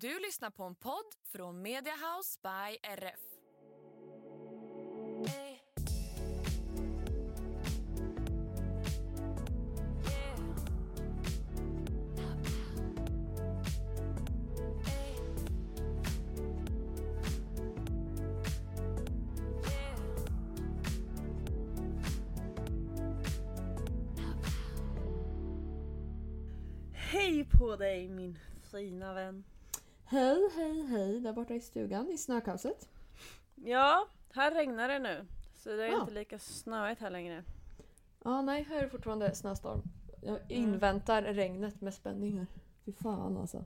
Du lyssnar på en podd från Mediahouse by RF. Hej på dig min fina vän. Hej, hej, hej där borta i stugan i snökaoset. Ja, här regnar det nu. Så det är Ja. inte lika snöigt här längre. Ja, nej, här är det fortfarande snöstorm. Jag inväntar regnet med spänning här. Fy fan alltså.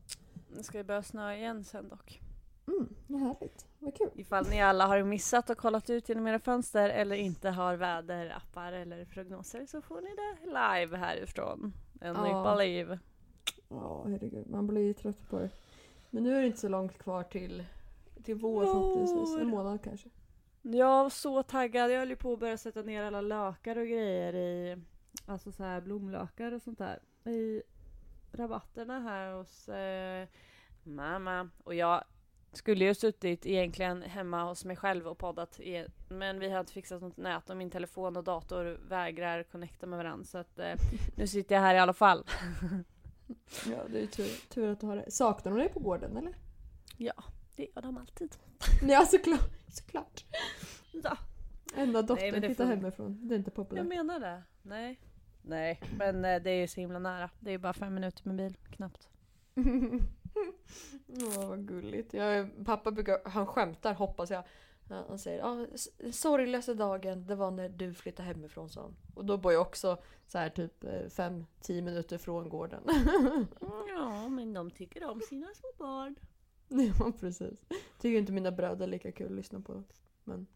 Nu ska det börja snöa igen sen dock. Mm, vad härligt. Vad kul. Ifall ni alla har missat och kollat ut genom era fönster eller inte har väderappar eller prognoser så får ni det live härifrån. En Ja. believe. Ja, herregud. Man blir ju trött på det. Men nu är det inte så långt kvar till, till vår förhoppningsvis. En månad kanske. Jag var så taggad. Jag höll ju på att börja sätta ner alla lökar och grejer i Alltså så här blomlökar och sånt där i rabatterna här hos eh, mamma. Och jag skulle ju suttit egentligen hemma hos mig själv och poddat i, men vi har inte fixat något nät och min telefon och dator vägrar connecta med varandra så att eh, nu sitter jag här i alla fall. Ja, det är tur, tur att du har det. Saknar de dig på gården eller? Ja, det gör de alltid. Ja, såklart. såklart. Ja, Enda dottern flyttar får- hemifrån. Det är inte jag populärt. menar det. Nej. Nej, men eh, det är ju så himla nära. Det är ju bara fem minuter med bil, knappt. Åh vad gulligt. Jag, pappa brukar, han skämtar hoppas jag. Han han säger ah, s- sorgligaste dagen det var när du flyttade hemifrån sa han. Och då bor jag också så här typ 5-10 minuter från gården. Ja, men de tycker om sina små barn. ja precis. Tycker inte mina bröder är lika kul att lyssna på. Men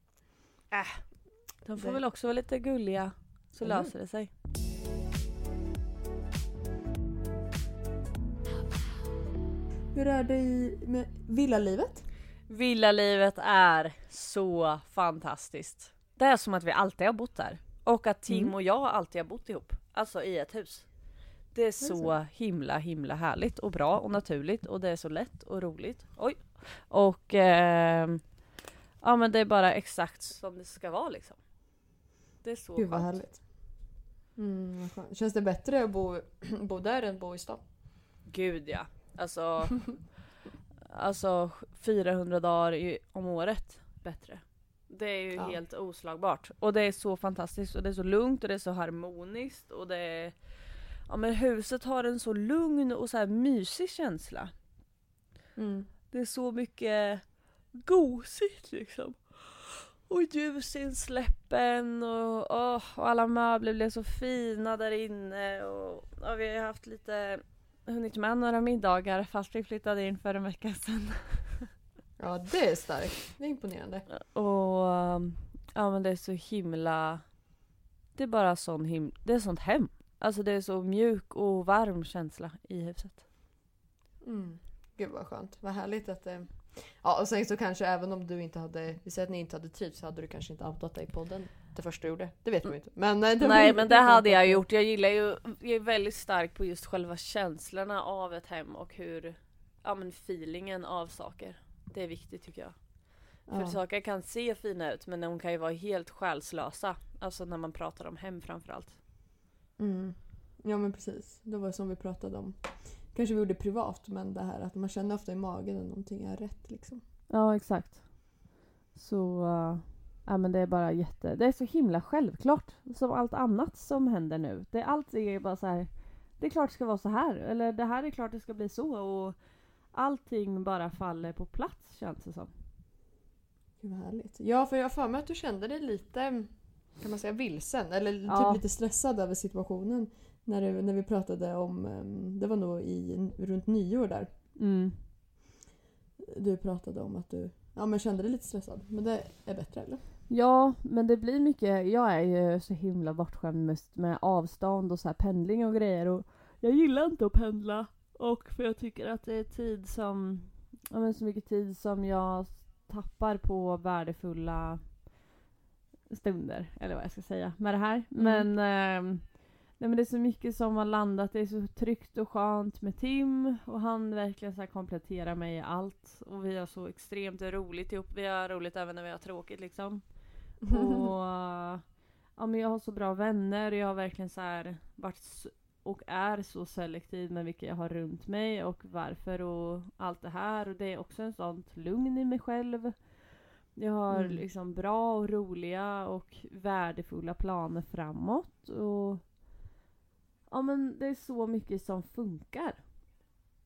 De får Det- väl också vara lite gulliga, så hur? löser det sig. hur är det i, med villalivet? Villalivet är så fantastiskt. Det är som att vi alltid har bott där. Och att Tim Mm. och jag alltid har bott ihop. Alltså i ett hus. Det är så så. himla himla härligt och bra och naturligt och det är så lätt och roligt. Oj! Och ehm, ja men det är bara exakt som det ska vara liksom. Det är så Gud vad skönt. härligt. Mm. Känns det bättre att bo, bo där än bo i stan? Gud ja. Alltså, alltså 400 dagar i, om året bättre. Det är ju Ja. helt oslagbart. Och det är så fantastiskt och det är så lugnt och det är så harmoniskt och det är... Ja men huset har en så lugn och så här mysig känsla. Mm. Det är så mycket gosigt liksom. Och ljusinsläppen och, åh, och alla möbler blev så fina där inne. Och, ja, vi har haft lite, hunnit med några middagar fast vi flyttade in för en vecka sedan. Ja det är starkt. Det är imponerande. Och um, ja men det är så himla... Det är bara sån him... Det är sånt hem. Alltså det är så mjuk och varm känsla i huset. Mm. Gud vad skönt. Vad härligt att det... Ja och sen så kanske även om du inte hade... Vi säger att ni inte hade trivts så hade du kanske inte outat dig i podden det första du gjorde. Det vet man ju inte. Men, eh, det Nej men det hade jag gjort. Jag gillar ju, jag är väldigt stark på just själva känslorna av ett hem och hur, ja men feelingen av saker. Det är viktigt tycker jag. För Ja. saker kan se fina ut men de kan ju vara helt själslösa. Alltså när man pratar om hem framförallt. Mm. Ja men precis. Det var som vi pratade om. Kanske vi gjorde privat men det här att man känner ofta i magen när någonting är rätt liksom. Ja exakt. Så, uh, ja men det är bara jätte, det är så himla självklart. Som allt annat som händer nu. Det, allt är bara så här. Det är klart det ska vara så här. Eller det här är klart det ska bli så. Och allting bara faller på plats känns det som. Gud vad härligt. Ja för jag har för mig att du kände dig lite kan man säga vilsen eller typ Ja. lite stressad över situationen. När, det, när vi pratade om, ehm, det var nog i, runt nyår där. Mm. Du pratade om att du ja, men kände dig lite stressad. Men det är bättre eller? Ja, men det blir mycket. Jag är ju så himla bortskämd med, med avstånd och så här pendling och grejer. Och jag gillar inte att pendla. Och för jag tycker att det är tid som, ja men så mycket tid som jag tappar på värdefulla stunder. Eller vad jag ska säga med det här. Mm. Men ehm, Nej men det är så mycket som har landat, det är så tryggt och skönt med Tim och han verkligen så här kompletterar mig i allt. Och vi har så extremt roligt ihop, vi har roligt även när vi har tråkigt liksom. Och ja, men jag har så bra vänner och jag har verkligen så här varit och är så selektiv med vilka jag har runt mig och varför och allt det här. Och det är också en sånt lugn i mig själv. Jag har Mm. liksom bra och roliga och värdefulla planer framåt. Och ja men det är så mycket som funkar.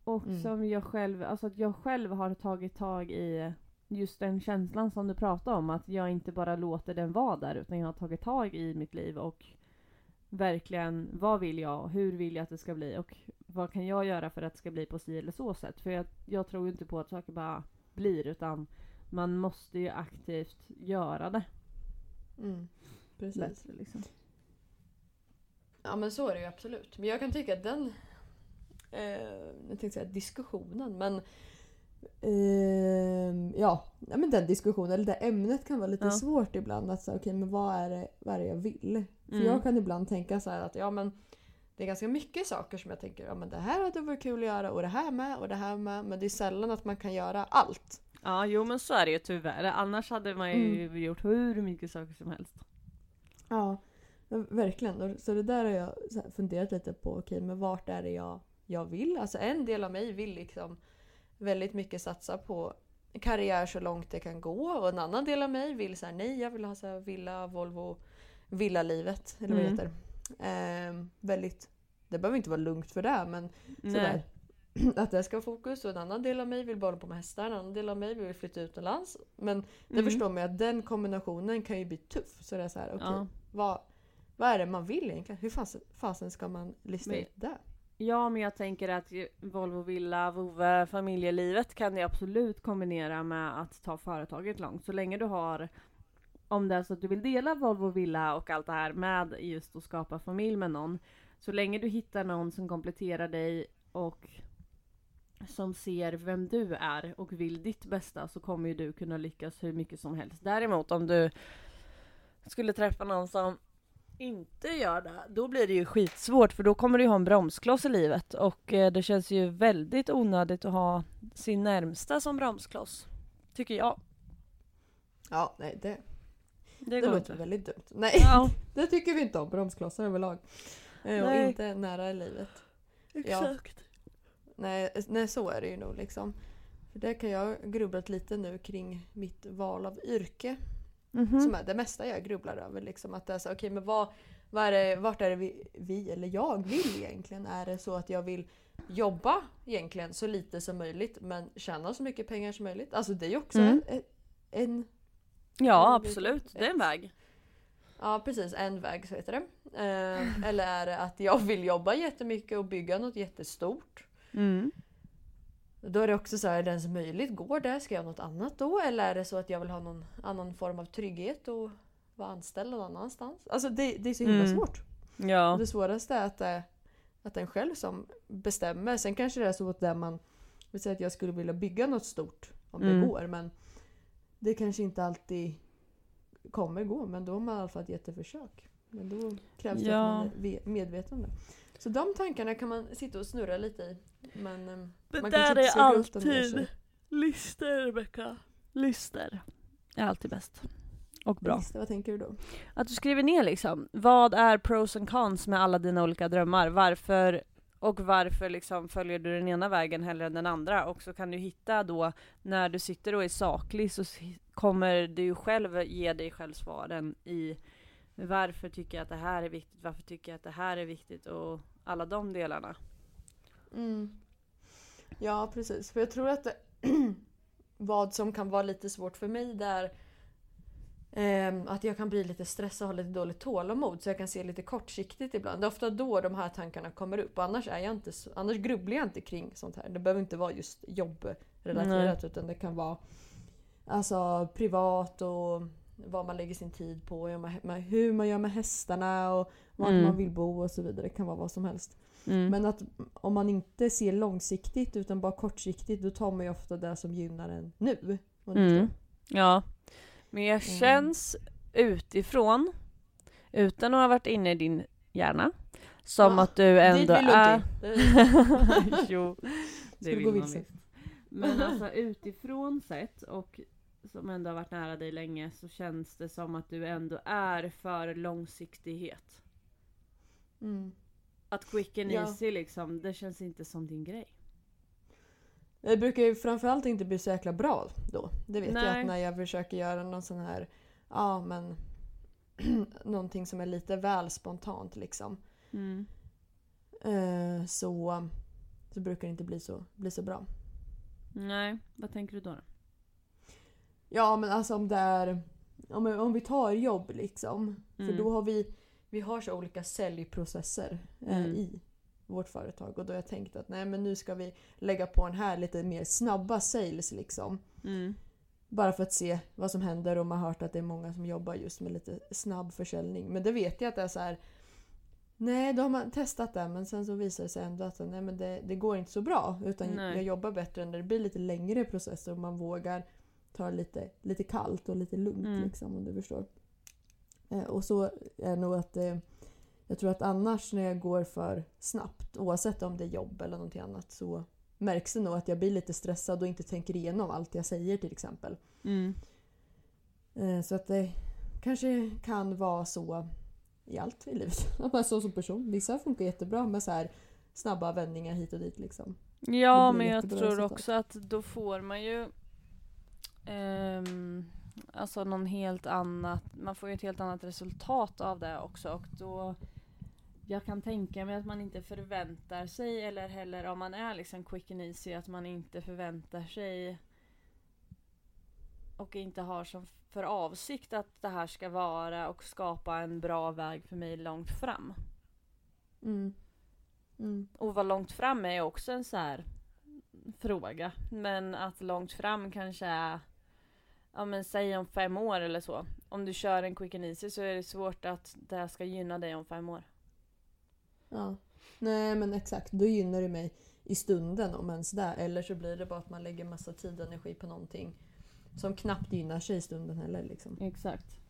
Och Mm. som jag själv, alltså att jag själv har tagit tag i just den känslan som du pratade om. Att jag inte bara låter den vara där utan jag har tagit tag i mitt liv och verkligen vad vill jag? Hur vill jag att det ska bli? Och vad kan jag göra för att det ska bli på si eller så sätt? För jag, jag tror inte på att saker bara blir utan man måste ju aktivt göra det. Mm. Precis. Bättre, liksom. Ja men så är det ju absolut. Men jag kan tycka att den eh, jag tänkte säga diskussionen men ehm, ja, men den diskussionen eller det ämnet kan vara lite Ja. svårt ibland. Att säga okej men vad är, det, vad är det jag vill? För Mm. jag kan ibland tänka så här att ja men det är ganska mycket saker som jag tänker ja men det här hade varit kul att göra och det här med och det här med. Men det är sällan att man kan göra allt. Ja, jo men så är det ju tyvärr. Annars hade man ju Mm. gjort hur mycket saker som helst. Ja, verkligen. Så det där har jag funderat lite på. Okej, men vart är det jag, jag vill? Alltså en del av mig vill liksom väldigt mycket satsa på karriär så långt det kan gå. Och en annan del av mig vill här, nej jag vill ha så här villa, Volvo, villalivet. Eller vad det Mm. heter. Ehm, väldigt, det behöver inte vara lugnt för det men sådär. Att det ska vara fokus och en annan del av mig vill bara på med hästar, en annan del av mig vill flytta utomlands. Men det Mm. förstår man att den kombinationen kan ju bli tuff. Så det är så här, okej, Ja. vad, vad är det man vill egentligen? Hur fasen, fasen ska man lista Men- ut det? Ja, men jag tänker att Volvo Villa, Vove, familjelivet kan det absolut kombinera med att ta företaget långt. Så länge du har, om det är så att du vill dela Volvo Villa och allt det här med just att skapa familj med någon. Så länge du hittar någon som kompletterar dig och som ser vem du är och vill ditt bästa så kommer ju du kunna lyckas hur mycket som helst. Däremot om du skulle träffa någon som inte gör det, då blir det ju skitsvårt för då kommer du ju ha en bromskloss i livet och eh, det känns ju väldigt onödigt att ha sin närmsta som bromskloss. Tycker jag. Ja, nej det, Det det går låter inte. väldigt dumt. Nej, Ja, det tycker vi inte om. Bromsklossar överlag. Eh, Och inte nära i livet. exakt. Nej, nej, så är det ju nog liksom. För det kan jag grubblat lite nu kring mitt val av yrke. Mhm. Som är det mesta jag grubblar över. Liksom, att det är så, okej, men vad, vad är det, vart är det vi, vi, eller jag vill egentligen? Är det så att jag vill jobba egentligen så lite som möjligt men tjäna så mycket pengar som möjligt? Alltså det är ju också Mm. en, en Ja, är absolut. Det är en väg. Ja precis, en väg så heter det. Eh, eller är det att jag vill jobba jättemycket och bygga något jättestort? Mm. Då är det också så här, är det ens möjligt? Går det? Ska jag göra något annat då? Eller är det så att jag vill ha någon annan form av trygghet och vara anställd någon annanstans? Alltså det, det är så himla Mm. svårt. Ja. Det svåraste är att det är att den själv som bestämmer. Sen kanske det är så att där man vill säga att jag skulle vilja bygga något stort om Mm. det går men det kanske inte alltid kommer gå men då har man i alla fall gett ett försök. Men då krävs det Ja. att man är ve- medveten om det. Så de tankarna kan man sitta och snurra lite i. Men eh, Det man där är alltid lister, Rebecka. Lister är alltid bäst. Och bra. Visst, vad tänker du då? Att du skriver ner liksom, vad är pros and cons med alla dina olika drömmar? Varför och varför liksom följer du den ena vägen hellre än den andra? Och så kan du hitta då, när du sitter och är saklig så kommer du själv ge dig själv svaren i varför tycker jag att det här är viktigt, varför tycker jag att det här är viktigt och alla de delarna. Mm. Ja precis, för jag tror att det, vad som kan vara lite svårt för mig det är ehm, att jag kan bli lite stressad och ha lite dåligt tålamod så jag kan se lite kortsiktigt ibland. Det är ofta då de här tankarna kommer upp annars, är jag inte annars grubblar jag inte kring sånt här. Det behöver inte vara just jobbrelaterat utan det kan vara alltså, privat och vad man lägger sin tid på, hur man- gör med hästarna och vart Mm. man vill bo och så vidare. Det kan vara vad som helst. Mm. Men att om man inte ser långsiktigt utan bara kortsiktigt då tar man ju ofta det som gynnar en nu. Mm. Ja. Men jag Mm. känns utifrån, utan att ha varit inne i din hjärna, Som Ja, att du ändå är... jo, det vill man visst. Men alltså utifrån sett och som ändå har varit nära dig länge så känns det som att du ändå är för långsiktighet. Mm. Att quick and Ja. easy liksom, det känns inte som din grej. Det brukar ju framförallt inte bli så jäkla bra då. Det vet jag Nej. att när jag försöker göra någon sån här, ja men någonting som är lite väl spontant liksom. Mm. Eh, så, så brukar det inte bli så, bli så bra. Nej, vad tänker du då? då? Ja men alltså om det är, om, om vi tar jobb liksom. För Mm. då har vi, vi har så olika säljprocesser eh, Mm. i vårt företag. Och då har jag tänkt att nej men nu ska vi lägga på den här lite mer snabba sales liksom. Mm. Bara för att se vad som händer och man har hört att det är många som jobbar just med lite snabb försäljning. Men det vet jag att det är så här. Nej, då har man testat det men sen så visar det sig ändå att nej, men det, det går inte så bra. Utan Nej. jag jobbar bättre när det blir lite längre processer och man vågar ta det lite, lite kallt och lite lugnt Mm. liksom om du förstår. Eh, och så är nog att eh, jag tror att annars när jag går för snabbt oavsett om det är jobb eller någonting annat så märks det nog att jag blir lite stressad och inte tänker igenom allt jag säger till exempel. Mm. Eh, Så att det kanske kan vara så i allt i livet. Så som person. Vissa funkar jättebra med så här snabba vändningar hit och dit liksom. Ja, men jag tror också att då får man ju ehm, Alltså någon helt annat, man får ju ett helt annat resultat av det också och då Jag kan tänka mig att man inte förväntar sig eller heller om man är liksom quick and easy att man inte förväntar sig och inte har som för avsikt att det här ska vara och skapa en bra väg för mig långt fram. Mm. Mm. Och vad långt fram är också en så här fråga. Men att långt fram kanske är, ja men säg om fem år eller så. Om du kör en quick and easy så är det svårt att det ska gynna dig om fem år. Ja. Nej men exakt, då gynnar det mig i stunden om ens det. Eller så blir det bara att man lägger massa tid och energi på någonting som knappt gynnar sig i stunden heller. Liksom. Exakt.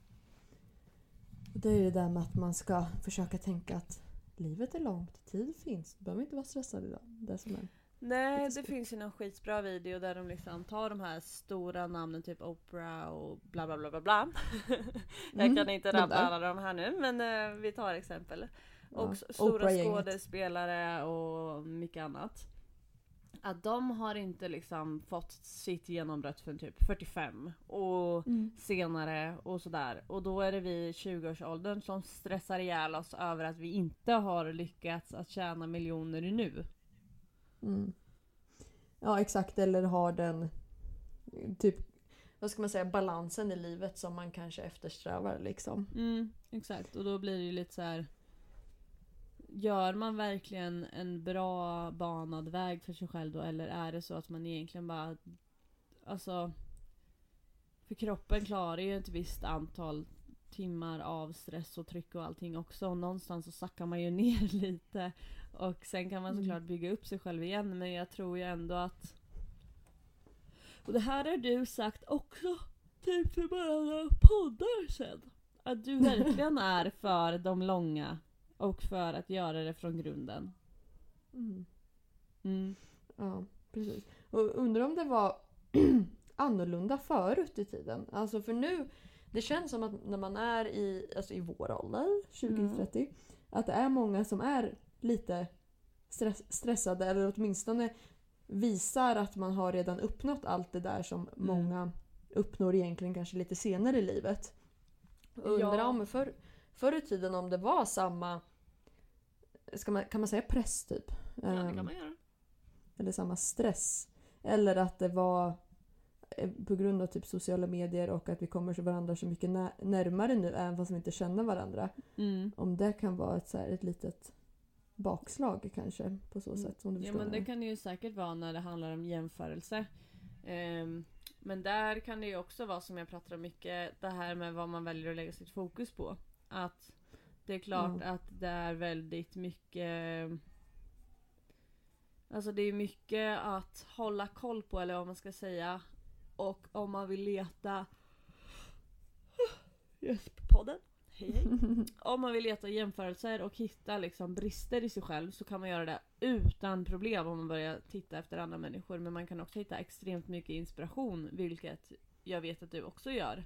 Och det är det där med att man ska försöka tänka att livet är långt, tid finns. Du behöver inte vara stressad idag. Det är som är. Nej, det finns ju någon skitbra video där de liksom tar de här stora namnen typ Oprah och bla bla bla bla bla. Jag Mm, kan inte rabbla alla de här nu men eh, vi tar exempel. Och Ja, stora skådespelare och mycket annat. Att de har inte liksom fått sitt genombrott förrän typ 45 och Mm. senare och sådär. Och då är det vi i 20-årsåldern som stressar ihjäl oss över att vi inte har lyckats att tjäna miljoner nu. Mm. Ja exakt, eller har den typ, vad ska man säga, balansen i livet som man kanske eftersträvar liksom. Mm, exakt. Och då blir det ju lite så här. Gör man verkligen en bra banad väg för sig själv då? Eller är det så att man egentligen bara... Alltså... För kroppen klarar ju ett visst antal timmar av stress och tryck och allting också. Och någonstans så sackar man ju ner lite. Och sen kan man Mm. såklart bygga upp sig själv igen. Men jag tror ju ändå att... Och det här har du sagt också. Typ för bara några poddar sen. Att du verkligen är för de långa. Och för att göra det från grunden. Mm. Mm. Ja, precis. Och undrar om det var annorlunda förut i tiden. Alltså för nu, det känns som att när man är i, alltså i vår ålder, 20-30, att det är många som är lite stress, stressade eller åtminstone visar att man har redan uppnått allt det där som många uppnår egentligen kanske lite senare i livet. Undrar Ja. om för, förr i tiden om det var samma, man, kan man säga press typ? Ja, det Ehm, kan man göra. eller samma stress. Eller att det var eh, på grund av typ sociala medier och att vi kommer varandra så mycket nä- närmare nu även fast vi inte känner varandra. Mm. Om det kan vara ett, så här, ett litet bakslag kanske på så sätt. Om du Ja men det kan det ju säkert vara när det handlar om jämförelse. Ehm, men där kan det ju också vara som jag pratar om mycket, det här med vad man väljer att lägga sitt fokus på. Att det är klart Ja. att det är väldigt mycket Alltså det är mycket att hålla koll på eller vad man ska säga. Och om man vill leta Gästpodden. hej, hej. Om man vill leta jämförelser och hitta liksom brister i sig själv så kan man göra det utan problem om man börjar titta efter andra människor. Men man kan också hitta extremt mycket inspiration, vilket jag vet att du också gör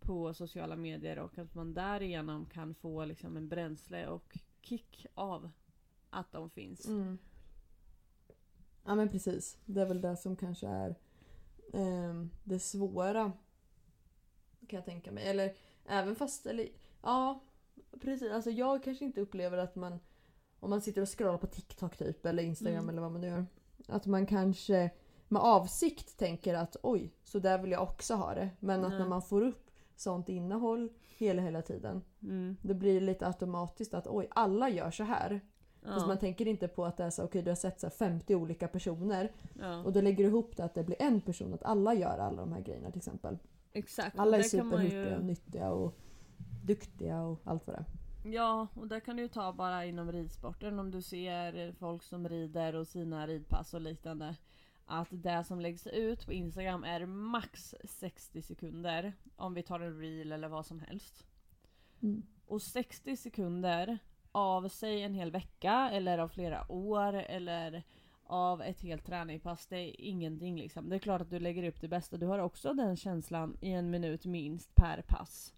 på sociala medier och att man därigenom kan få liksom en bränsle och kick av att de finns. Mm. Ja men precis. Det är väl det som kanske är eh, det svåra. Kan jag tänka mig. Eller även fast, eller ja precis. Alltså jag kanske inte upplever att man om man sitter och scrollar på TikTok typ eller Instagram Mm. eller vad man nu gör. Att man kanske med avsikt tänker att oj, så där vill jag också ha det. Men att Nej. när man får upp sånt innehåll hela hela tiden. Mm. Det blir lite automatiskt att oj, alla gör så här. Fast Ja, man tänker inte på att det är så, okej du har sett så här 50 olika personer ja. och då lägger du ihop det att det blir en person, att alla gör alla de här grejerna till exempel. Exakt. Alla är man superhippiga och nyttiga och duktiga och allt vad det är. Ja, och där kan du ju ta bara inom ridsporten om du ser folk som rider och sina ridpass och liknande. Att det som läggs ut på Instagram är max 60 sekunder. Om vi tar en reel eller vad som helst. Mm. Och 60 sekunder av säg en hel vecka eller av flera år eller av ett helt träningspass. Det är ingenting liksom. Det är klart att du lägger upp det bästa. Du har också den känslan i en minut minst per pass.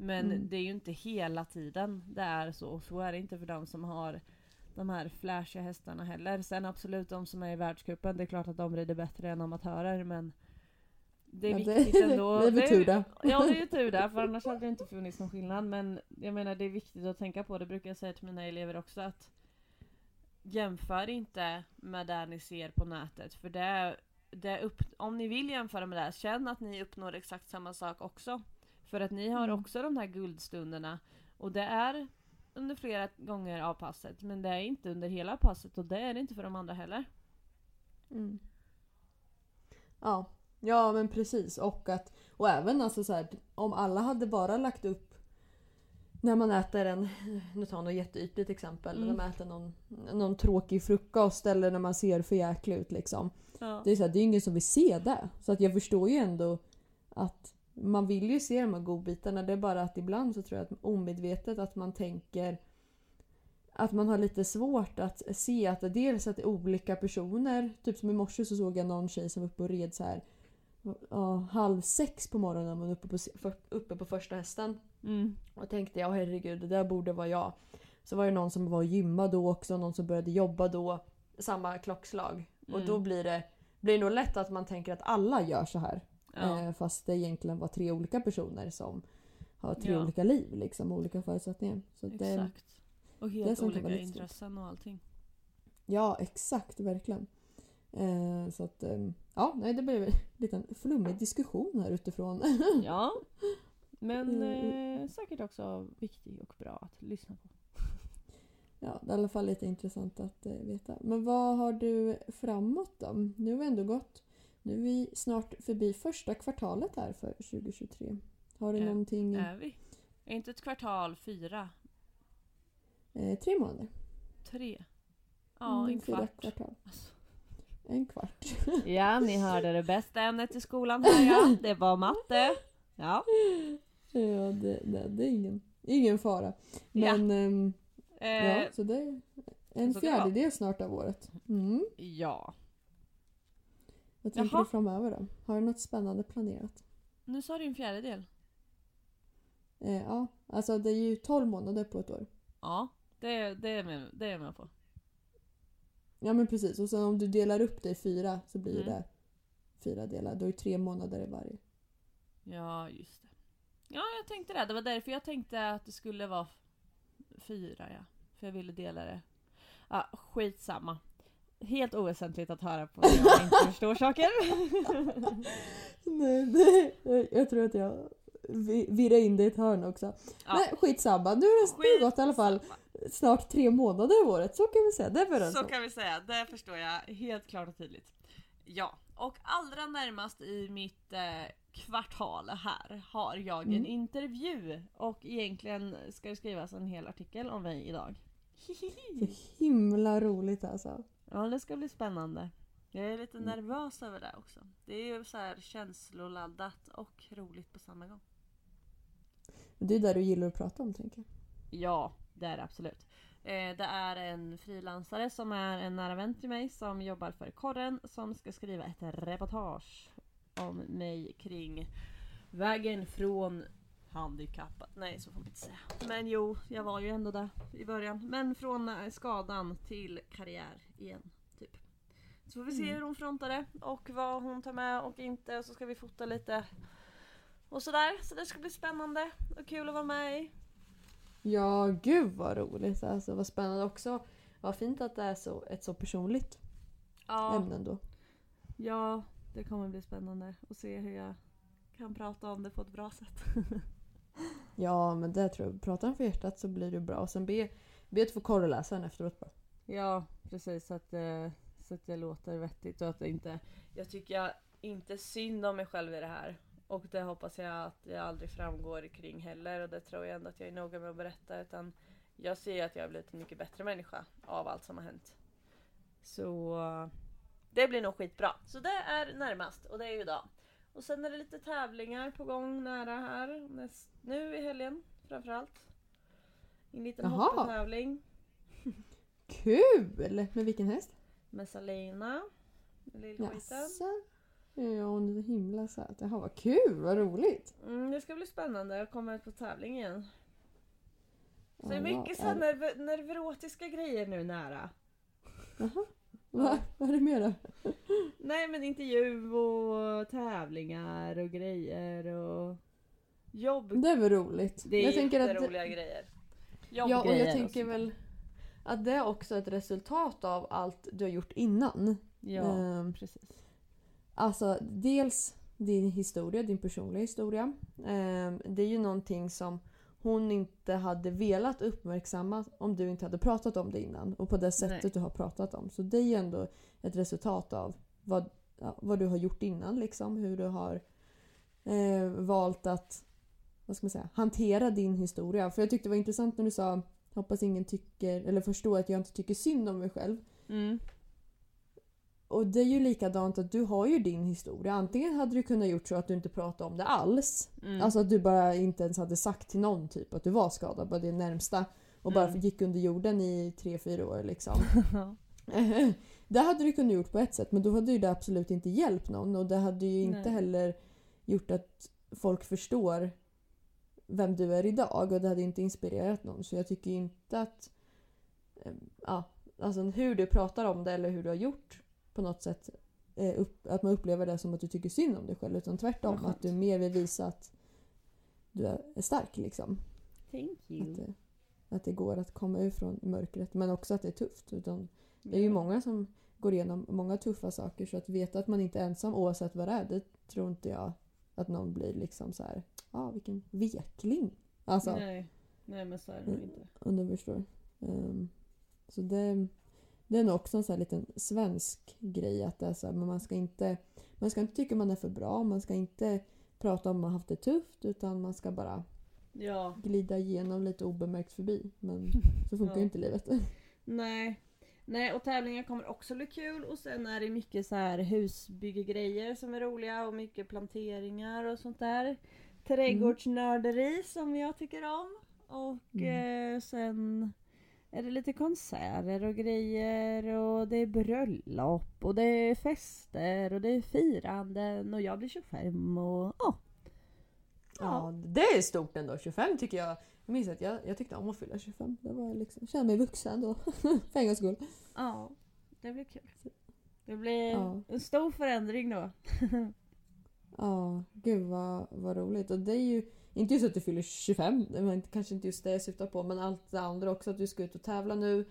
Men Mm. det är ju inte hela tiden det är så. Och så är det inte för de som har de här flashiga hästarna heller. Sen absolut de som är i världscupen, det är klart att de rider bättre än amatörer men det är Ja, det- viktigt ändå. det är väl tur det. Ja det är ju tur det, för annars hade det inte funnits någon skillnad. Men jag menar det är viktigt att tänka på, det brukar jag säga till mina elever också att Jämför inte med det ni ser på nätet för det, det upp, om ni vill jämföra med det, känn att ni uppnår exakt samma sak också. För att ni har Mm. också de här guldstunderna och det är under flera gånger av passet men det är inte under hela passet och det är det inte för de andra heller. Mm. Ja. ja men precis och att och även alltså så här, om alla hade bara lagt upp när man äter en, nu tar jag något jätteytligt exempel, Mm. när man äter någon, någon tråkig frukost eller när man ser för jäklig ut liksom. Ja. Det är, så här, det är ingen som vill se det. Så att jag förstår ju ändå att man vill ju se de här godbitarna. Det är bara att ibland så tror jag att omedvetet att man tänker att man har lite svårt att se att det dels att det är olika personer. Typ som i morse så såg jag någon tjej som var uppe och red så här ja, halv sex på morgonen var uppe på, uppe på första hästen. Mm. Och tänkte jag herregud det där borde vara jag. Så var det någon som var och gymma då också, någon som började jobba då. Samma klockslag. Och Mm. då blir det, blir det nog lätt att man tänker att alla gör så här. Ja. Eh, fast det egentligen var tre olika personer som har tre Ja. olika liv liksom, olika förutsättningar. Så att det, Exakt. Och det helt kan vara olika intressen och allting. ja exakt, verkligen. Eh, så att eh, ja, nej det blev en liten flummig diskussion här utifrån. Ja. Men Mm. eh, säkert också viktig och bra att lyssna på. Ja, det är i alla fall lite intressant att eh, veta. Men vad har du framåt då? Nu har vi ändå gått... Nu är vi snart förbi första kvartalet här för 2023. Har du Ja, någonting... Är vi? Är inte ett kvartal fyra? Eh, tre månader? Tre? Ja, Mm, en fyra kvart. kvartal. Alltså. En kvart. Ja, ni hörde det bästa ämnet i skolan här ja. Det var matte. Ja. ja, det, det, det är ingen, ingen fara. Ja. Men ehm, Eh, ja, så det är en så fjärdedel snart av året. Mm. ja. Vad tänker Jaha. du framöver då? Har du något spännande planerat? Nu sa du en fjärdedel. Eh, ja, alltså det är ju 12 månader på ett år. Ja, det, det, är med, det är jag med på. Ja men precis. Och sen om du delar upp det i fyra så blir Mm. det fyra delar. Då är det tre månader i varje. Ja, just det. Ja, jag tänkte det. Det var därför jag tänkte att det skulle vara fyra, ja. För jag ville dela det. Ja, skitsamma. Helt oväsentligt att höra på när jag inte förstår saker. Nej, det, jag tror att jag vi- virrar in det i ett hörn också. Ja. Men skitsamma. Nu har det gått i alla fall snart tre månader av året. Så kan vi säga. Det är Så kan vi säga, det förstår jag helt klart och tydligt. Ja, och allra närmast i mitt eh, kvartal här har jag en Mm. intervju och egentligen ska det skrivas en hel artikel om mig idag. Så himla roligt alltså. Ja, det ska bli spännande. Jag är lite Mm. nervös över det också. Det är ju så här känsloladdat och roligt på samma gång. Det är där du gillar att prata om tänker jag. Ja, det är det absolut. Eh, det är en frilansare som är en nära vän till mig som jobbar för Korren som ska skriva ett reportage om mig kring vägen från handikappad. Nej, så får man inte säga. Men jo, jag var ju ändå där i början. Men från eh, skadan till karriär igen. Typ. Så får vi se Mm. hur hon frontar det och vad hon tar med och inte. Och så ska vi fota lite och sådär. Så det ska bli spännande och kul att vara med i. Ja, gud vad roligt. Alltså, vad spännande också. Vad fint att det är så, ett så personligt Ja. ämne ändå. Ja, det kommer bli spännande att se hur jag kan prata om det på ett bra sätt. Ja, men det tror jag. Pratar han för hjärtat så blir det bra. Och sen be, be att få den efteråt bara. Ja, precis. Så att, eh, så att det låter vettigt och att det inte... Jag tycker inte synd om mig själv i det här. Och det hoppas jag att det aldrig framgår kring heller. Och det tror jag ändå att jag är noga med att berätta. Utan jag ser att jag har blivit en mycket bättre människa av allt som har hänt. Så det blir nog skitbra. Så det är närmast och det är ju idag. Och sen är det lite tävlingar på gång nära här. Näst, nu i helgen framförallt. En liten Jaha. hoppetävling Kul! Med vilken häst? med Salina. Lillskiten. Ja, hon är så himla söt. Jaha, vad kul! Vad roligt! Mm, det ska bli spännande att komma ut på tävling igen. Så det är mycket så är- här nerv- nervrotiska grejer nu nära. Va? Vad är det mer då? Nej men intervju och tävlingar och grejer och jobb. Det är väl roligt. Det är jag tänker att jätteroliga grejer. Ja, och jag tänker sånt. väl att det är också ett resultat av allt du har gjort innan. Ja, Ehm, precis. Alltså dels din historia, din personliga historia. Ehm, det är ju någonting som hon inte hade velat uppmärksamma om du inte hade pratat om det innan. Och på det sättet Nej. du har pratat om. Så det är ju ändå ett resultat av vad, ja, vad du har gjort innan. Liksom, hur du har eh, valt att vad ska man säga, hantera din historia. För jag tyckte det var intressant när du sa hoppas ingen tycker, eller förstår att jag inte tycker synd om mig själv. Mm. Och det är ju likadant att du har ju din historia. Antingen hade du kunnat gjort så att du inte pratade om det alls. Mm. Alltså att du bara inte ens hade sagt till någon typ att du var skadad, bara det närmsta. Och bara Mm. gick under jorden i tre fyra år liksom. det hade du kunnat gjort på ett sätt men då hade ju det absolut inte hjälpt någon och det hade ju inte Nej. heller gjort att folk förstår vem du är idag och det hade inte inspirerat någon. Så jag tycker inte att eh, ja, alltså hur du pratar om det eller hur du har gjort på något sätt eh, upp, att man upplever det som att du tycker synd om dig själv utan tvärtom att du mer vill visa att du är stark liksom. Thank Att you. det, att det går att komma ur från mörkret men också att det är tufft. Utan det är ju många som går igenom många tuffa saker så att veta att man inte är ensam oavsett vad det är det tror inte jag att någon blir liksom så här. Ja, ah, vilken vekling. Alltså, Nej. Nej men så är det nog inte. om du förstår. Ehm, så det, det är också en sån här liten svensk grej att det är så här, man ska inte man ska inte tycka man är för bra. Man ska inte prata om att man haft det tufft utan man ska bara Ja. glida igenom lite obemärkt förbi. Men så funkar ju Ja. inte livet. Nej. Nej och tävlingar kommer också bli kul och sen är det mycket så här husbyggegrejer som är roliga och mycket planteringar och sånt där. Trädgårdsnörderi som jag tycker om. Och eh, sen är det lite konserter och grejer och det är bröllop och det är fester och det är firanden och jag blir 25 och ja. Ja, det är stort ändå. 25 tycker jag. Jag minns att jag, jag tyckte om att fylla 25. Det var liksom, jag kände mig vuxen då. För en gångs skull. Ja, det blir kul. Det blir Ja. en stor förändring då. Ja, gud vad, vad roligt. Och det är ju inte just att du fyller 25, det var inte, kanske inte just det jag syftar på, men allt det andra också. Att du ska ut och tävla nu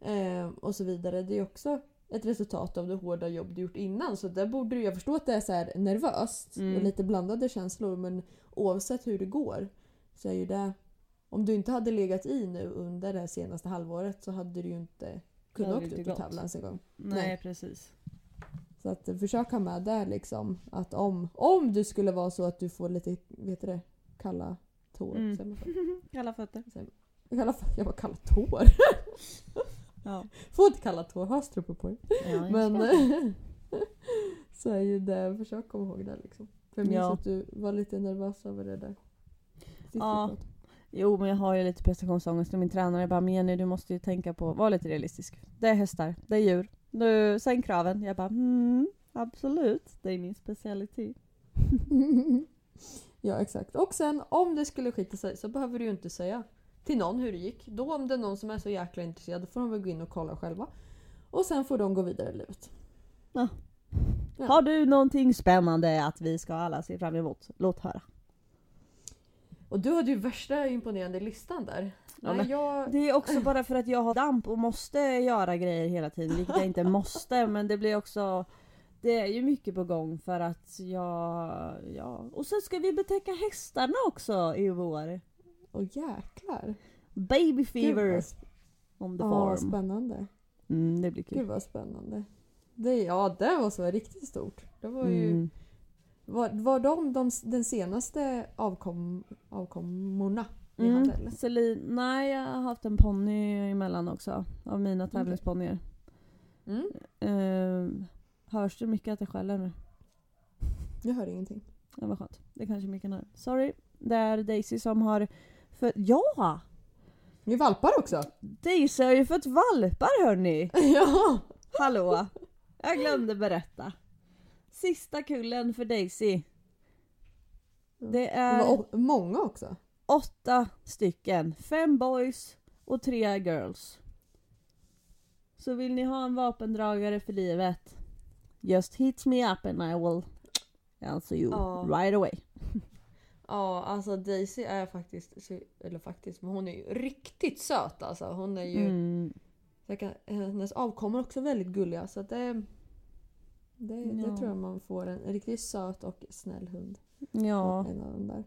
eh, och så vidare. Det är också ett resultat av det hårda jobb du gjort innan. Så där borde du, jag förstår att det är så nervöst Mm. och lite blandade känslor men oavsett hur det går så är ju det... Om du inte hade legat i nu under det senaste halvåret så hade du ju inte kunnat åka ut och tävla ens en gång. Nej, Nej. precis. Så att eh, försök ha med där liksom att om, om du skulle vara så att du får lite, vet du det, kalla tår. Mm. säger man så? Kalla fötter. Kalla, jag bara kalla tår. Ja. Får inte kalla tår, ha strumpor på dig. ja Men så är ju det, försök komma ihåg det liksom. För jag minns Ja. att du var lite nervös över det där. Ja. Jo men jag har ju lite prestationsångest och min tränare bara men Jenny du måste ju tänka på, var lite realistisk. Det är hästar, det är djur. Du, sänk kraven. Jag bara mm, absolut, det är min specialitet. Ja exakt. Och sen om det skulle skita sig så behöver du ju inte säga till någon hur det gick. Då om det är någon som är så jäkla intresserad då får de väl gå in och kolla själva. Och sen får de gå vidare i livet. Ja. Har du någonting spännande att vi ska alla se fram emot? Låt höra. Och du hade ju värsta imponerande listan där. Ja, Nej, jag... Det är också bara för att jag har damp och måste göra grejer hela tiden, vilket jag inte måste. Men det blir också... Det är ju mycket på gång för att jag... Ja. Och sen ska vi betäcka hästarna också i vår. Åh jäklar. Baby Gud, fever sp- on the Ja, farm. spännande. Mm, det blir Gud kul. vad spännande. Det, ja, det var så riktigt stort. Det var ju... Mm. Var, var de, de den senaste avkom, avkommorna ni Mm. hade eller? Celine, nej jag har haft en ponny emellan också. Av mina tävlingsponnyer. Mm. Uh, hörs det mycket att jag skäller nu? Jag hör ingenting. Det var skönt. Det kanske mycket när. Sorry. Det är Daisy som har... För, ja! Ni valpar också? Daisy har ju fått valpar hörni! ja! Hallå! Jag glömde berätta. Sista kullen för Daisy. Det Det är var o- många också. åtta stycken. Fem boys och tre girls. Så vill ni ha en vapendragare för livet. Just hit me up and I will answer you Ja. right away. Ja, alltså Daisy är faktiskt, eller faktiskt, men hon är ju riktigt söt alltså. Hon är ju, Mm. kan, hennes avkommor är också väldigt gulliga så det, det, det Ja. tror jag man får en riktigt söt och snäll hund. Ja. En av dem där.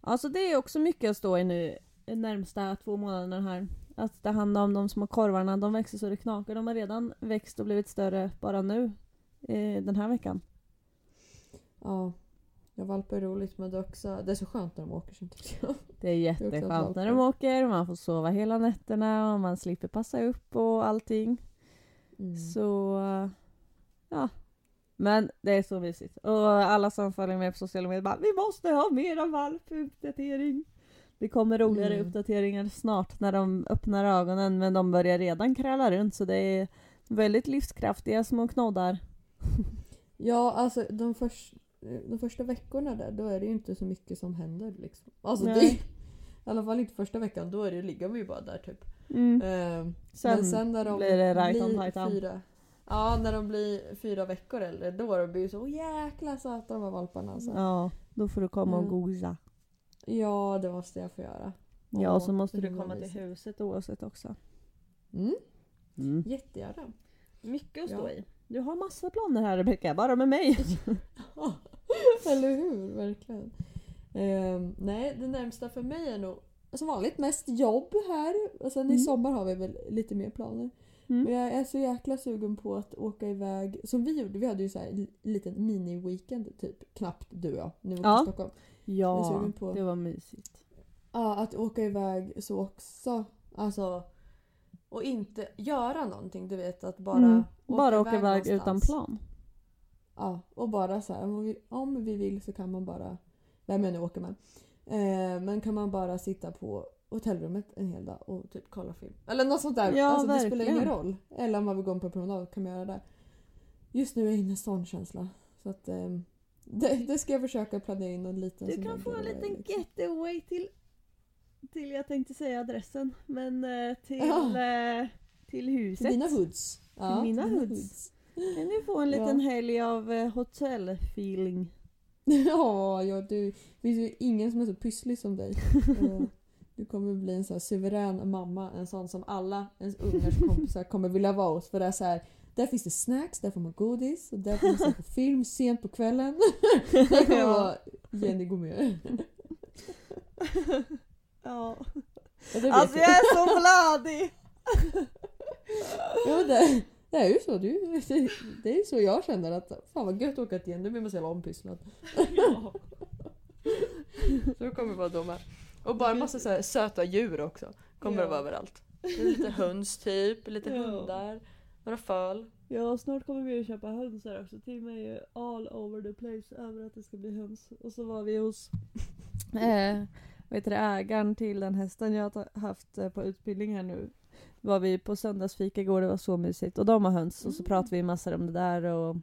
Alltså det är också mycket att stå i nu närmsta två månaderna här. Att ta hand om de små korvarna, de växer så det knakar. De har redan växt och blivit större bara nu. Eh, den här veckan. Ja. Ja, valpar är roligt men det är också, det är så skönt när de åker sen tycker jag. Det är jätteskönt när de åker, man får sova hela nätterna och man slipper passa upp och allting. Mm. Så ja. Men det är så mysigt. Och alla som följer med på sociala medier bara Vi måste ha mera valpuppdatering. Det kommer roligare Mm. uppdateringar snart när de öppnar ögonen men de börjar redan kräla runt så det är väldigt livskraftiga små knoddar. Ja, alltså de, förs- de första veckorna där, då är det ju inte så mycket som händer liksom. Alltså det. I alla fall inte första veckan, då är det, ligger vi ju bara där typ. Mm. Eh, Sen, men sen när de blir det right on blir tight on. fyra, Ja, när de blir fyra veckor äldre, då är de ju så "Åh, jäkla söta de här valparna alltså. Ja, då får du komma och Mm. gosa. Ja, det måste jag få göra. Ja, och så måste du komma till huset oavsett också. Mm, Mm. jättegärna. Mycket att stå stå Ja. i. Du har massa planer här Rebecka, bara med mig. Eller hur? Verkligen. Ehm, nej, det närmsta för mig är nog som vanligt mest jobb här. Och sen i Mm. sommar har vi väl lite mer planer. Mm. Men jag är så jäkla sugen på att åka iväg. Som vi gjorde, vi hade ju så här en liten mini-weekend typ. Knappt du och jag, när vi åkte Ja. till Stockholm. Ja, på- det var mysigt. Ja, att åka iväg så också. Alltså, och inte göra någonting. Du vet att bara Mm. Bara åka iväg utan någonstans. plan. Ja, och bara så här, om vi, om vi vill så kan man bara, vem jag nu åker med, eh, men kan man bara sitta på hotellrummet en hel dag och typ kolla film. Eller något sånt där. Ja, alltså, det spelar verkligen. ingen roll. Eller om man vill gå på en promenad kan man göra det. Just nu är jag inne i sån känsla. Så att, eh, det, det ska jag försöka planera in en liten Du kan få en liten liksom. getaway till, till jag tänkte säga adressen, men eh, till, Ja. eh, till huset. Till dina hoods. Ja, mina hoods. Kan du få en liten helg av eh, hotellfeeling. Ja, ja du, det finns ju ingen som är så pysslig som dig. Eh, Du kommer bli en sån suverän mamma, en sån som alla ens ungars kompisar kommer vilja vara hos. För det är så här, där finns det snacks, där får man godis och där får man se på film sent på kvällen. Det kommer Ja. vara Jenny Gomér. Ja. Ja, Alltså jag är så bladig! Ja, men det, det är ju så. Du, det, det är ju så jag känner att fan vad gött att åka till Jenny, nu blir man så jävla ompysslad. Ja. Så det kommer vara de här. Och bara massa så här söta djur också. Kommer Ja. det vara överallt. Det är lite höns typ, lite Ja. hundar, några föl. ja, snart kommer vi att köpa höns här också. Tim är ju all over the place över att det ska bli höns. Och så var vi hos eh, heter det, ägaren till den hästen jag har haft eh, på utbildning här nu var vi på söndagsfika igår, det var så mysigt. Och de har höns och så Mm. pratade vi massor om det där och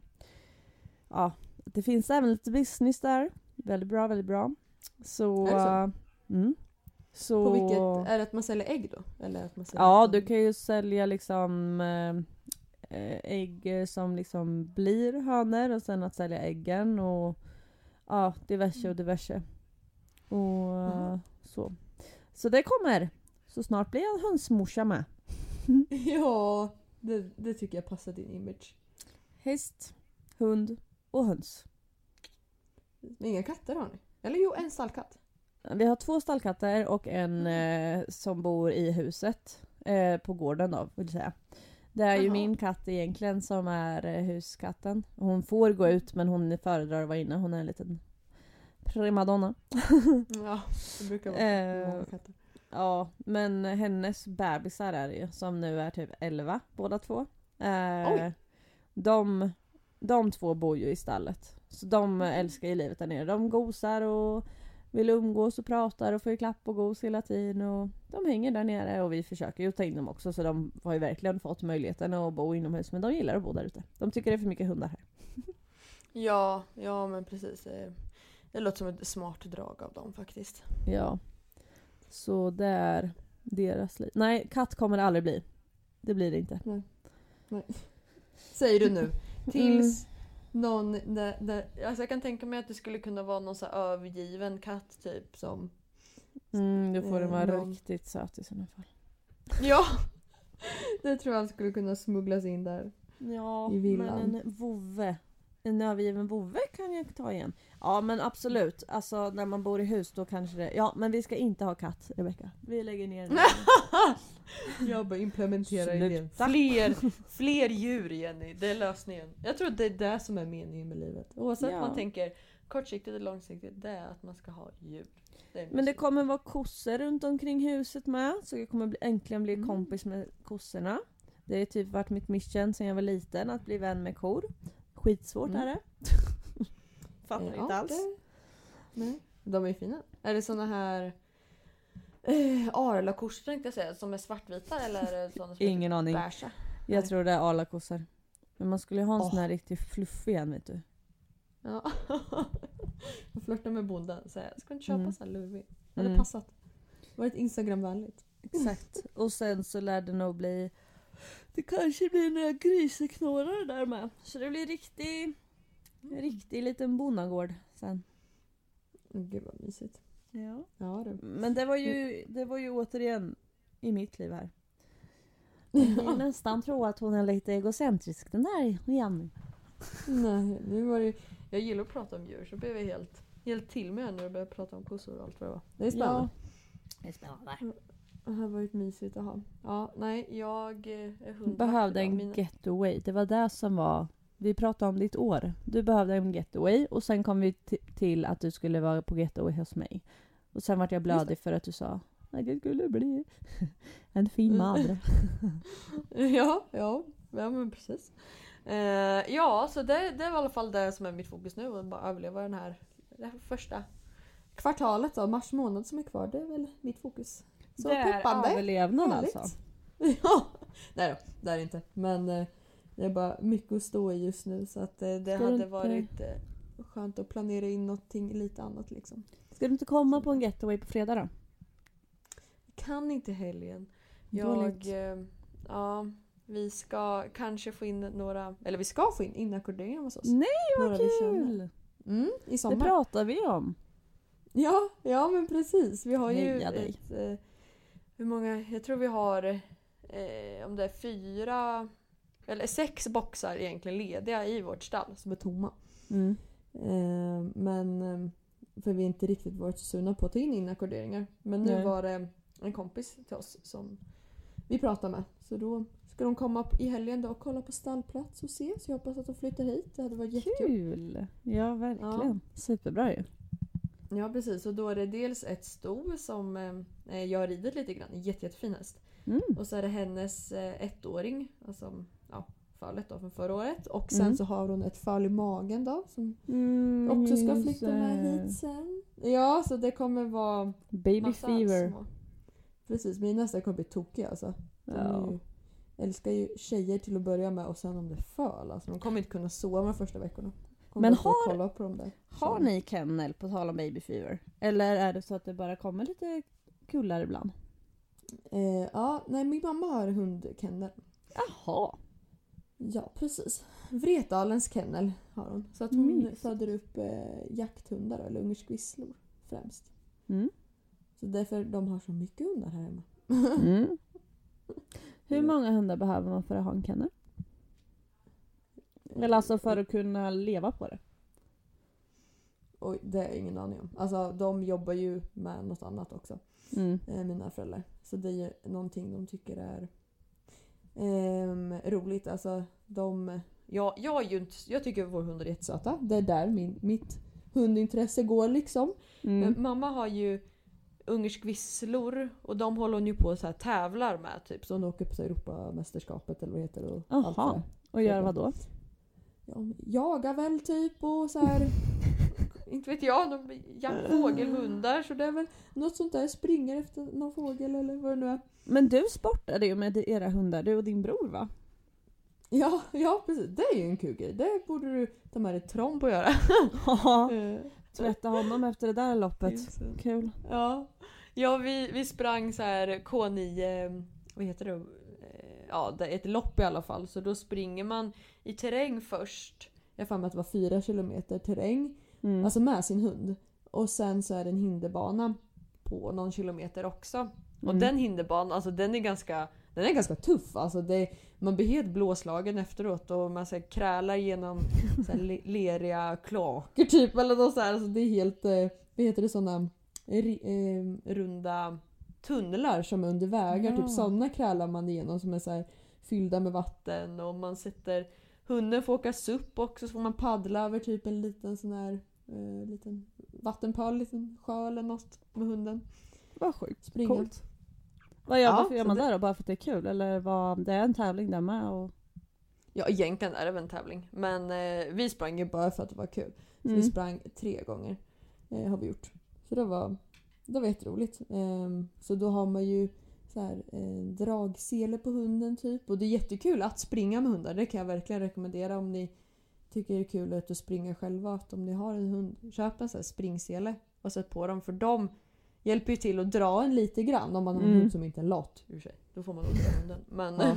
ja, det finns även lite business där. Väldigt bra, väldigt bra. Så... Är det så? eh, Mm. Så... På vilket, är det att man säljer ägg då? Eller att man säljer Ja, du kan ju sälja liksom eh, eh, ägg som liksom blir hönor och sen att sälja äggen och ja, diverse och diverse. Och Jaha. så. Så det kommer. Så snart blir jag hönsmorsa med. Ja, det, det tycker jag passar din image. Häst, hund och höns. Inga katter har ni? Eller jo, en stallkatt. Vi har två stallkatter och en eh, som bor i huset. Eh, på gården då, vill säga. Det är ju Jaha. min katt egentligen som är eh, huskatten. Hon får gå ut men hon föredrar att vara inne. Hon är en liten primadonna. Ja, det brukar vara Eh, många katter. Ja, men hennes bebisar är det ju som nu är typ 11 båda två. Eh, de, de två bor ju i stallet. Så de älskar ju livet där nere. De gosar och vill umgås och pratar och får ju klapp och gos hela tiden. Och de hänger där nere och vi försöker ju ta in dem också så de har ju verkligen fått möjligheten att bo inomhus men de gillar att bo där ute. De tycker det är för mycket hundar här. Ja, ja men precis. Det låter som ett smart drag av dem faktiskt. Ja. Så det är deras liv. Nej, katt kommer det aldrig bli. Det blir det inte. Säger du nu. Tills någon... Där, där, alltså jag kan tänka mig att det skulle kunna vara någon så övergiven katt typ som... Mm, då får den vara Eh, någon- riktigt söt i sådana fall. Ja! Det tror jag skulle kunna smugglas in där. Ja, I villan. men en vovve. En övergiven vovve kan jag ta igen. Ja men absolut, alltså när man bor i hus då kanske det... Ja men vi ska inte ha katt Rebecka. Vi lägger ner den. Jag bara implementerar idén. Fler, fler djur Jenny, det är lösningen. Jag tror att det är det som är meningen med livet. Oavsett Ja. man tänker kortsiktigt eller långsiktigt, det är att man ska ha djur. Det Men det kommer vara kossor runt omkring huset med. Så jag kommer bli, äntligen bli Mm. kompis med kossorna. Det har typ varit mitt mission sen jag var liten att bli vän med kor. Skitsvårt Mm. är det. Fattar Ja, inte alls. det- Nej, de är fina. Är det såna här eh, Arla-korsor tänkte jag säga, som är svartvita eller såna som Ingen aning. beiga? Jag tror det är alakossor. Men man skulle ju ha en sån Åh. här riktigt fluffig en vet du. Ja. Jag flörtar med bonden och säger, ska inte köpa Mm. sån här lurvig? Hade Mm. passat. Varit Instagramvänligt. Exakt. Och sen så lär det nog bli... Det kanske blir några griseknorrar där med. Så det blir riktig, riktig liten bonnagård sen. Gud vad mysigt. Ja. Ja du. Men det var ju, det var ju återigen i mitt liv här. Man kan nästan tro att hon är lite egocentrisk den där Jenny. Nej, nu var det Jag gillar att prata om djur så blev jag helt, helt till mig när du började prata om kossor och allt vad det var. Det är spännande. Det är spännande. Det har varit mysigt att ha. Ja, nej, jag eh, är Behövde en Mina- getaway. Det var det som var... Vi pratade om ditt år. Du behövde en getaway och sen kom vi ti- till att du skulle vara på getaway hos mig. Och sen vart jag blödig för att du sa att jag skulle bli en fin Mm. man. Ja, ja, ja men precis. Eh, ja, så det, det är i alla fall det som är mitt fokus nu. Att bara överleva den här, det här första kvartalet då, mars månad som är kvar. Det är väl mitt fokus. Så det är peppande. överlevnad Härligt. alltså. Ja, nej då, det är det inte. Men eh, det är bara mycket att stå i just nu så att eh, det du hade inte- varit eh, skönt att planera in någonting lite annat liksom. Ska du inte komma på en getaway på fredag då? Kan inte helgen. Jag, ja, vi ska kanske få in några, eller vi ska få in inackorderingar hos oss. Nej några vad känner. kul! Mm, I Det sommar. pratar vi om. Ja, ja men precis. Vi har ju Heja dig. ett, hur många, jag tror vi har eh, om det är fyra eller sex boxar egentligen lediga i vårt stall som är tomma. Mm. Eh, men eh, för vi inte riktigt varit så sugna på att ta in inackorderingar. Men nu Nej. var det en kompis till oss som vi pratade med. Så då ska de komma i helgen då och kolla på stallplats och se. Så jag hoppas att de flyttar hit. Det hade varit jättekul. Kul! Ja verkligen. Superbra ju. Ja precis, och då är det dels ett sto som eh, jag har ridit lite grann, jätte, jättefin häst. Mm. Och så är det hennes eh, ettåring, alltså ja, fölet då från förra året. Och sen Mm. så har hon ett föl i magen då som Mm, också ska flytta med hit sen. Ja, så det kommer vara Baby fever. små. Precis, min nästa kommer bli tokig alltså. Ja. ju, älskar ju tjejer till att börja med och sen om det föl. Alltså, de kommer inte kunna sova de första veckorna. Kommer Men har-. Har ni kennel på tal om baby fever? Eller är det så att det bara kommer lite kullar ibland? Eh, ja, nej min mamma har hundkennel. Jaha. Ja, precis. Vretdalens kennel har hon. Så att hon Mysigt. föder upp eh, jakthundar eller ungersk visslor främst. Mm. Så därför de har så mycket hundar här hemma. Mm. Hur många hundar behöver man för att ha en kennel? Eller alltså för att kunna leva på det? Oj, det har jag ingen aning om. Alltså de jobbar ju med något annat också. Mm. eh, mina föräldrar. Så det är ju någonting de tycker är ehm, roligt. Alltså de... Ja, jag, är ju inte, jag tycker våra hundar är jättesöta. Det är där min, mitt hundintresse går liksom. Mm. Men mamma har ju ungersk visslor och de håller hon ju på och så här tävlar med typ. Så hon åker på Europamästerskapet eller vad heter. Och det där. Och göra vad då? Ja, jagar väl typ och så här. inte vet jag, de jagar fågelhundar så det är väl något sånt där. Springer efter någon fågel eller vad det nu är. Men du sportade ju med era hundar, du och din bror va? Ja, ja precis. Det är ju en kul grej. Det borde du ta med dig Trombo att göra. Ja. Eh, Tvätta honom efter det där loppet. Kul. ja, ja vi, vi sprang så här K9, vad heter det? Eh, Ja, det är ett lopp i alla fall. Så då springer man i terräng först. Jag har att det var fyra kilometer terräng. Mm. Alltså med sin hund. Och sen så är det en hinderbana på någon kilometer också. Och Mm. den hinderbanan, alltså den är ganska, den är ganska tuff. Alltså det, man blir helt blåslagen efteråt och man så här, krälar genom så här, le- leriga kloaker typ. Eller något så här. Alltså det är helt, eh, vad heter det, sådana eh, runda tunnlar som är under vägar. Ja. Typ sådana krälar man igenom som är så här, fyllda med vatten. Och man sätter, hunden får åka SUP också så får man paddla över typ en liten sån här eh, liten vattenpöl, liten sjö eller något med hunden. Vad sjukt. Springa. Coolt. Vad gör, Ja, varför gör man det- det då? Bara för att det är kul? Eller vad, det är en tävling där med? Och... Ja egentligen är det väl en tävling. Men eh, vi sprang ju bara för att det var kul. Så Mm. vi sprang tre gånger. Eh, har vi gjort. Så det var, det var jätteroligt. Ehm, så då har man ju så här, eh, dragsele på hunden typ. Och det är jättekul att springa med hundar. Det kan jag verkligen rekommendera om ni tycker det är kul att springa själva. Att om ni har en hund, köp en sån här springsele och sätt på dem. För de hjälper ju till att dra en lite grann om man har en Mm. hund som inte är lat. ur sig. Då får man nog dra hunden. Men, Ja.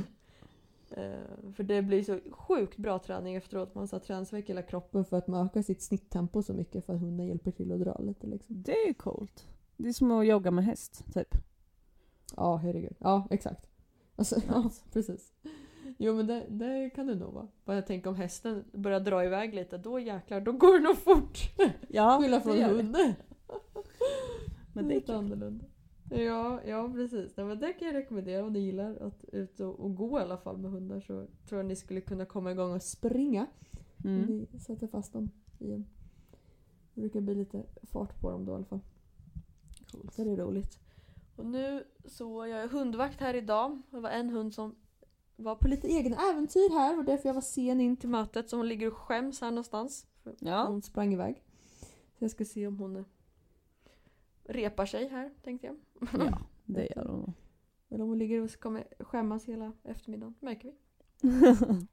eh, för det blir så sjukt bra träning efteråt. Man har träningsvärk hela kroppen för att man ökar sitt snitttempo så mycket för att hunden hjälper till att dra lite. Liksom. Det är ju coolt. Det är som att jogga med häst, typ. Ja, herregud. Ja, exakt. Alltså, ja, precis. Jo men det, det kan det nog vara. Bara jag tänker om hästen börjar dra iväg lite, då jäklar, då går det nog fort. Ja, Skylla det från hunden. Men det är Lite annorlunda. Ja, ja precis. Nej, men det kan jag rekommendera om ni gillar att ut och, och gå i alla fall med hundar så tror jag ni skulle kunna komma igång och springa. Om Mm. ni sätter fast dem i en... Det brukar bli lite fart på dem då i alla fall. Så det är roligt. Och nu så jag är hundvakt här idag. Det var en hund som var på lite egna äventyr här och därför jag var sen in till mötet. Så hon ligger och skäms här någonstans. Ja. Hon sprang iväg. Så jag ska se om hon repar sig här tänkte jag. ja, det gör hon. Eller om hon ligger och kommer skämmas hela eftermiddagen. märker vi.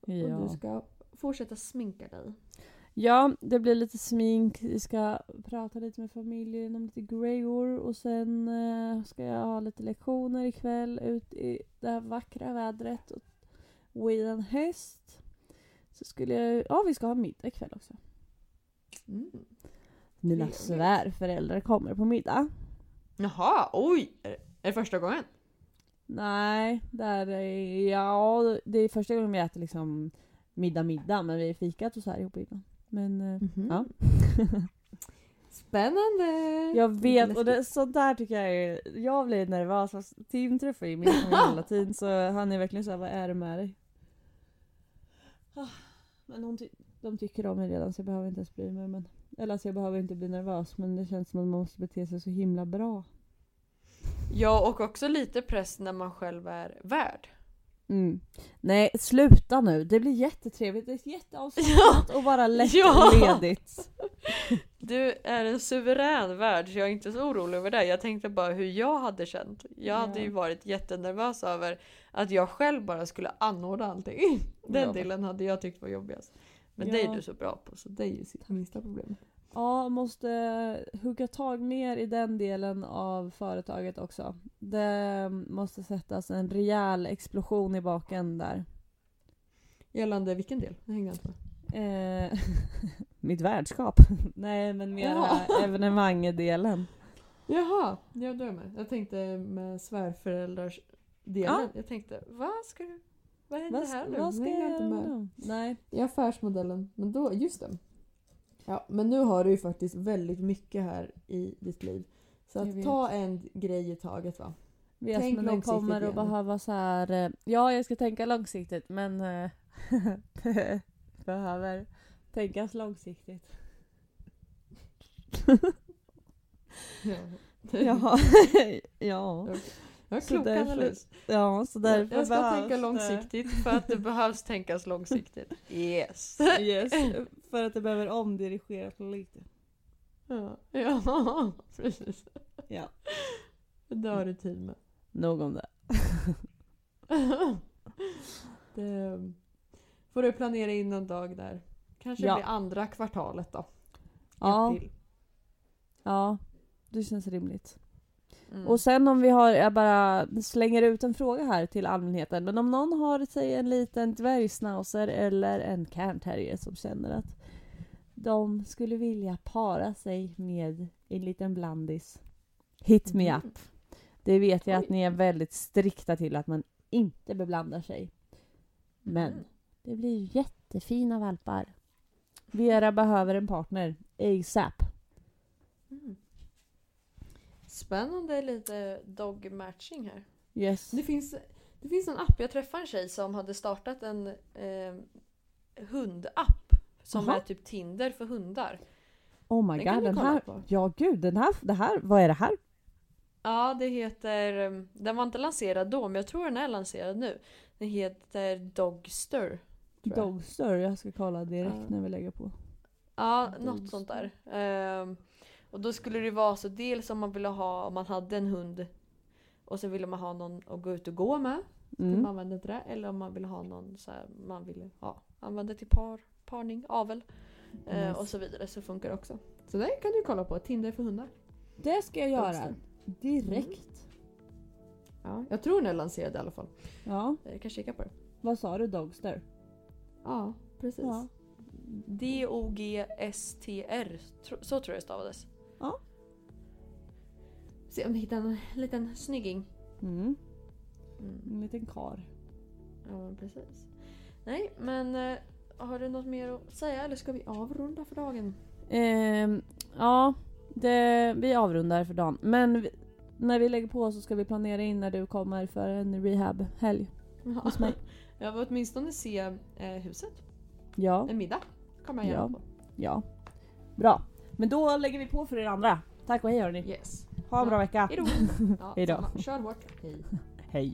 Och Ja. du ska fortsätta sminka dig. Ja, det blir lite smink. Vi ska prata lite med familjen om lite grejor och sen eh, ska jag ha lite lektioner ikväll ut i det här vackra vädret och, i en häst. Så skulle jag, ja vi ska ha middag ikväll också. Mm. Mina Trevligt. svärföräldrar kommer på middag. Jaha, oj! Är det, är det första gången? Nej, där är, ja, det är första gången vi äter liksom middag middag men vi har fikat och så här ihop innan. Men eh, Mhm. ja. Spännande! jag vet och det, där tycker jag är, jag blir nervös. Tim träffar ju familj hela tiden så han är verkligen såhär, vad är det med dig? Ah, Men hon ty- de tycker om mig redan så jag behöver inte ens bry mig. Men, eller alltså jag behöver inte bli nervös men det känns som att man måste bete sig så himla bra. Ja, och också lite press när man själv är värd. Mm. Nej, sluta nu. Det blir jättetrevligt. Det är jätteavslappnat och bara lätt Ja. och ledigt. du är en suverän värld så jag är inte så orolig över det. Jag tänkte bara hur jag hade känt. Jag hade Ja. ju varit jättenervös över att jag själv bara skulle anordna allting. Den Ja. delen hade jag tyckt var jobbigast. Men Ja. det är du så bra på så det är ju sitt minsta problem. Ja, måste hugga tag mer i den delen av företaget också. Det måste sättas en rejäl explosion i baken där. Gällande vilken del? Jag hängde inte med. Eh, mitt värdskap. Nej, men mer Ja. evenemangdelen. Jaha, ja då är jag med. Jag tänkte med svärföräldrars delen. Ja. Jag tänkte, vad ska du? Vad händer Vad, här nu? vad ska Hänger jag inte med. Nej. I affärsmodellen, men då, just det. Ja, men nu har du ju faktiskt väldigt mycket här i ditt liv. Så att ta en grej i taget va. Vet, Tänk men långsiktigt kommer att behöva så här. eh, Ja, jag ska tänka långsiktigt, men eh, det behöver tänkas långsiktigt. Ja, ja. Ja, Så klok därför- analys. Ja, så därför Jag ska behövs tänka det- långsiktigt för att det behövs tänkas långsiktigt. Yes. Yes, för att det behöver omdirigeras lite. Ja, ja precis. Ja. Det har du tid med. Nog om det. det får du planera in en dag där. Kanske Ja. blir andra kvartalet då. Ja. Ja, det känns rimligt. Mm. Och sen om vi har, jag bara slänger ut en fråga här till allmänheten. Men om någon har sig en liten dvärgsnauser eller en cairnterrier som känner att de skulle vilja para sig med en liten blandis. Hit me Mm. up. Det vet jag att ni är väldigt strikta till att man inte beblandar sig. Men Mm. det blir jättefina valpar. Vera behöver en partner. ASAP. Mm. Spännande lite dog matching här. Yes. Det finns, det finns en app, jag träffade en tjej som hade startat en eh, hundapp. Som Aha. är typ Tinder för hundar. Oh my Den god, den här. på. Ja gud, den här, det här, vad är det här? Ja, det heter... eh, Den var inte lanserad då, men jag tror den är lanserad nu. Den heter Dogster. Dogster, jag ska kolla direkt Ja. när vi lägger på. Ja, Dogster. något sånt där. Ehm, och då skulle det vara så dels om man ville ha, om man hade en hund och så ville man ha någon att gå ut och gå med. Mm. Mm. Man använde inte det. Eller om man ville ha någon så här, man ville ja, använda till par, parning, avel eh, Nice. och så vidare så funkar det också. Så det kan du kolla på, Tinder för hundar. Det ska jag göra. Direkt. Ja, jag tror den är lanserad i alla fall. Ja, Jag kan kika på det. vad sa du Dogster? Ja, precis. Ja. D-O-G-S-T-R. Så tror jag det stavades. Ja. Se om vi hittar en liten snygging. Mm. Mm. En liten kar. Ja, precis. Nej, men eh, har du något mer att säga eller ska vi avrunda för dagen? Ehm, ja, det, vi avrundar för dagen. Men vi, när vi lägger på så ska vi planera in när du kommer för en rehab-helg hos mig. Jag vill åtminstone se eh, huset. Ja, En middag kommer jag gärna Ja. på. ja. Bra. Men då lägger vi på för er andra. Tack och hej hörni. Yes. Ha en bra vecka. Hejdå! Ja, Hejdå. samma. Kör hårt. Hej. Hej.